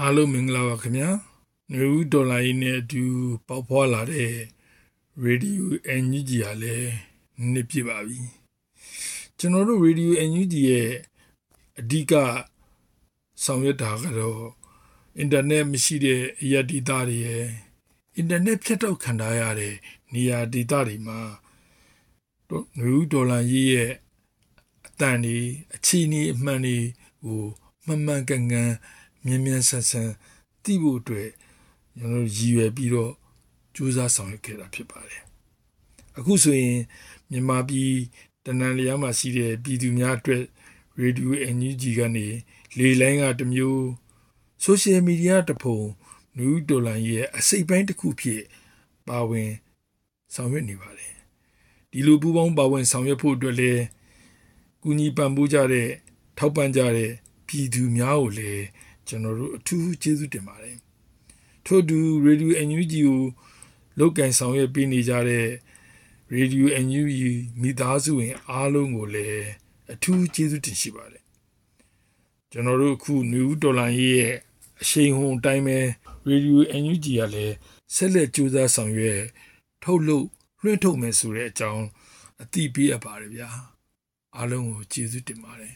အားလုံးမင်္ဂလာပါခင်ဗျာနေဦးဒေါ်လာရင်းနဲ့အတူပေါက်ဖွာလာတဲ့ရေဒီယိုအန်ဂျီကြီးကလည်းနှစ်ပြပါပြီကျွန်တော်တို့ရေဒီယိုအန်ဂျီကြီးရဲ့အဓိကဆောင်ရွက်တာကတော့အင်တာနက်မရှိတဲ့အရာဒေတာတွေရဲ့အင်တာနက်ဖြတ်တောက်ခံထားရတဲ့နေရာဒေတာတွေမှာတော့နေဦးဒေါ်လာရေးရဲ့အတန်တွေအခြေအနေအမှန်တွေကိုမှန်မှန်ကန်ကန် မြန်မြန်ဆန်ဆန်သိဖို့အတွက်ကျွန်တော်ရည်ရွယ်ပြီးတော့ကြိုးစားဆောင်ရွက်ခဲ့တာဖြစ်ပါတယ်အခုဆိုရင်မြန်မာပြည်တနန်လျားမှာရှိတဲ့ပြည်သူများအတွက်ရေဒီယိုအန်ယူဂျီကနေလေလိုင်းကတစ်မျိုးဆိုရှယ်မီဒီယာတစ်ပုံနယူးဒေါ်လာရဲ့အစိပ်ပိုင်းတစ်ခုဖြစ်ပါဝင်ဆောင်ရွက်နေပါတယ်ဒီလိုပူးပေါင်းပါဝင်ဆောင်ရွက်ဖို့အတွက်လည်းကူညီပံ့ပိုးကြတဲ့ထောက်ပံ့ကြတဲ့ပြည်သူများကိုလည်း ကျွန်တော်တို့အထူးကျေးဇူးတင်ပါတယ်ထို့တူရေဒီယိုအန်ယူဂျီကိုလောက်ကန်ဆောင်ရွက်ပေးနေကြတဲ့ရေဒီယိုအန်ယူဂျီမိသားစုဝင် အားလုံးကိုလည်းအထူးကျေးဇူးတင်ရှိပါတယ်ကျွန်တော်တို့အခုနယူးဒေါ်လာရဲ့အရှိန်ဟုန်အတိုင်းပဲရေဒီယိုအန်ယူဂျီကလည်းဆက်လက်ကြိုးစားဆောင်ရွက်ထုတ်လုပ်လွှင့်ထုတ်မယ်ဆိုတဲ့အကြောင်းအသိပေးအပ်ပါတယ်ဗျာအားလုံးကိုကျေးဇူးတင်ပါတယ်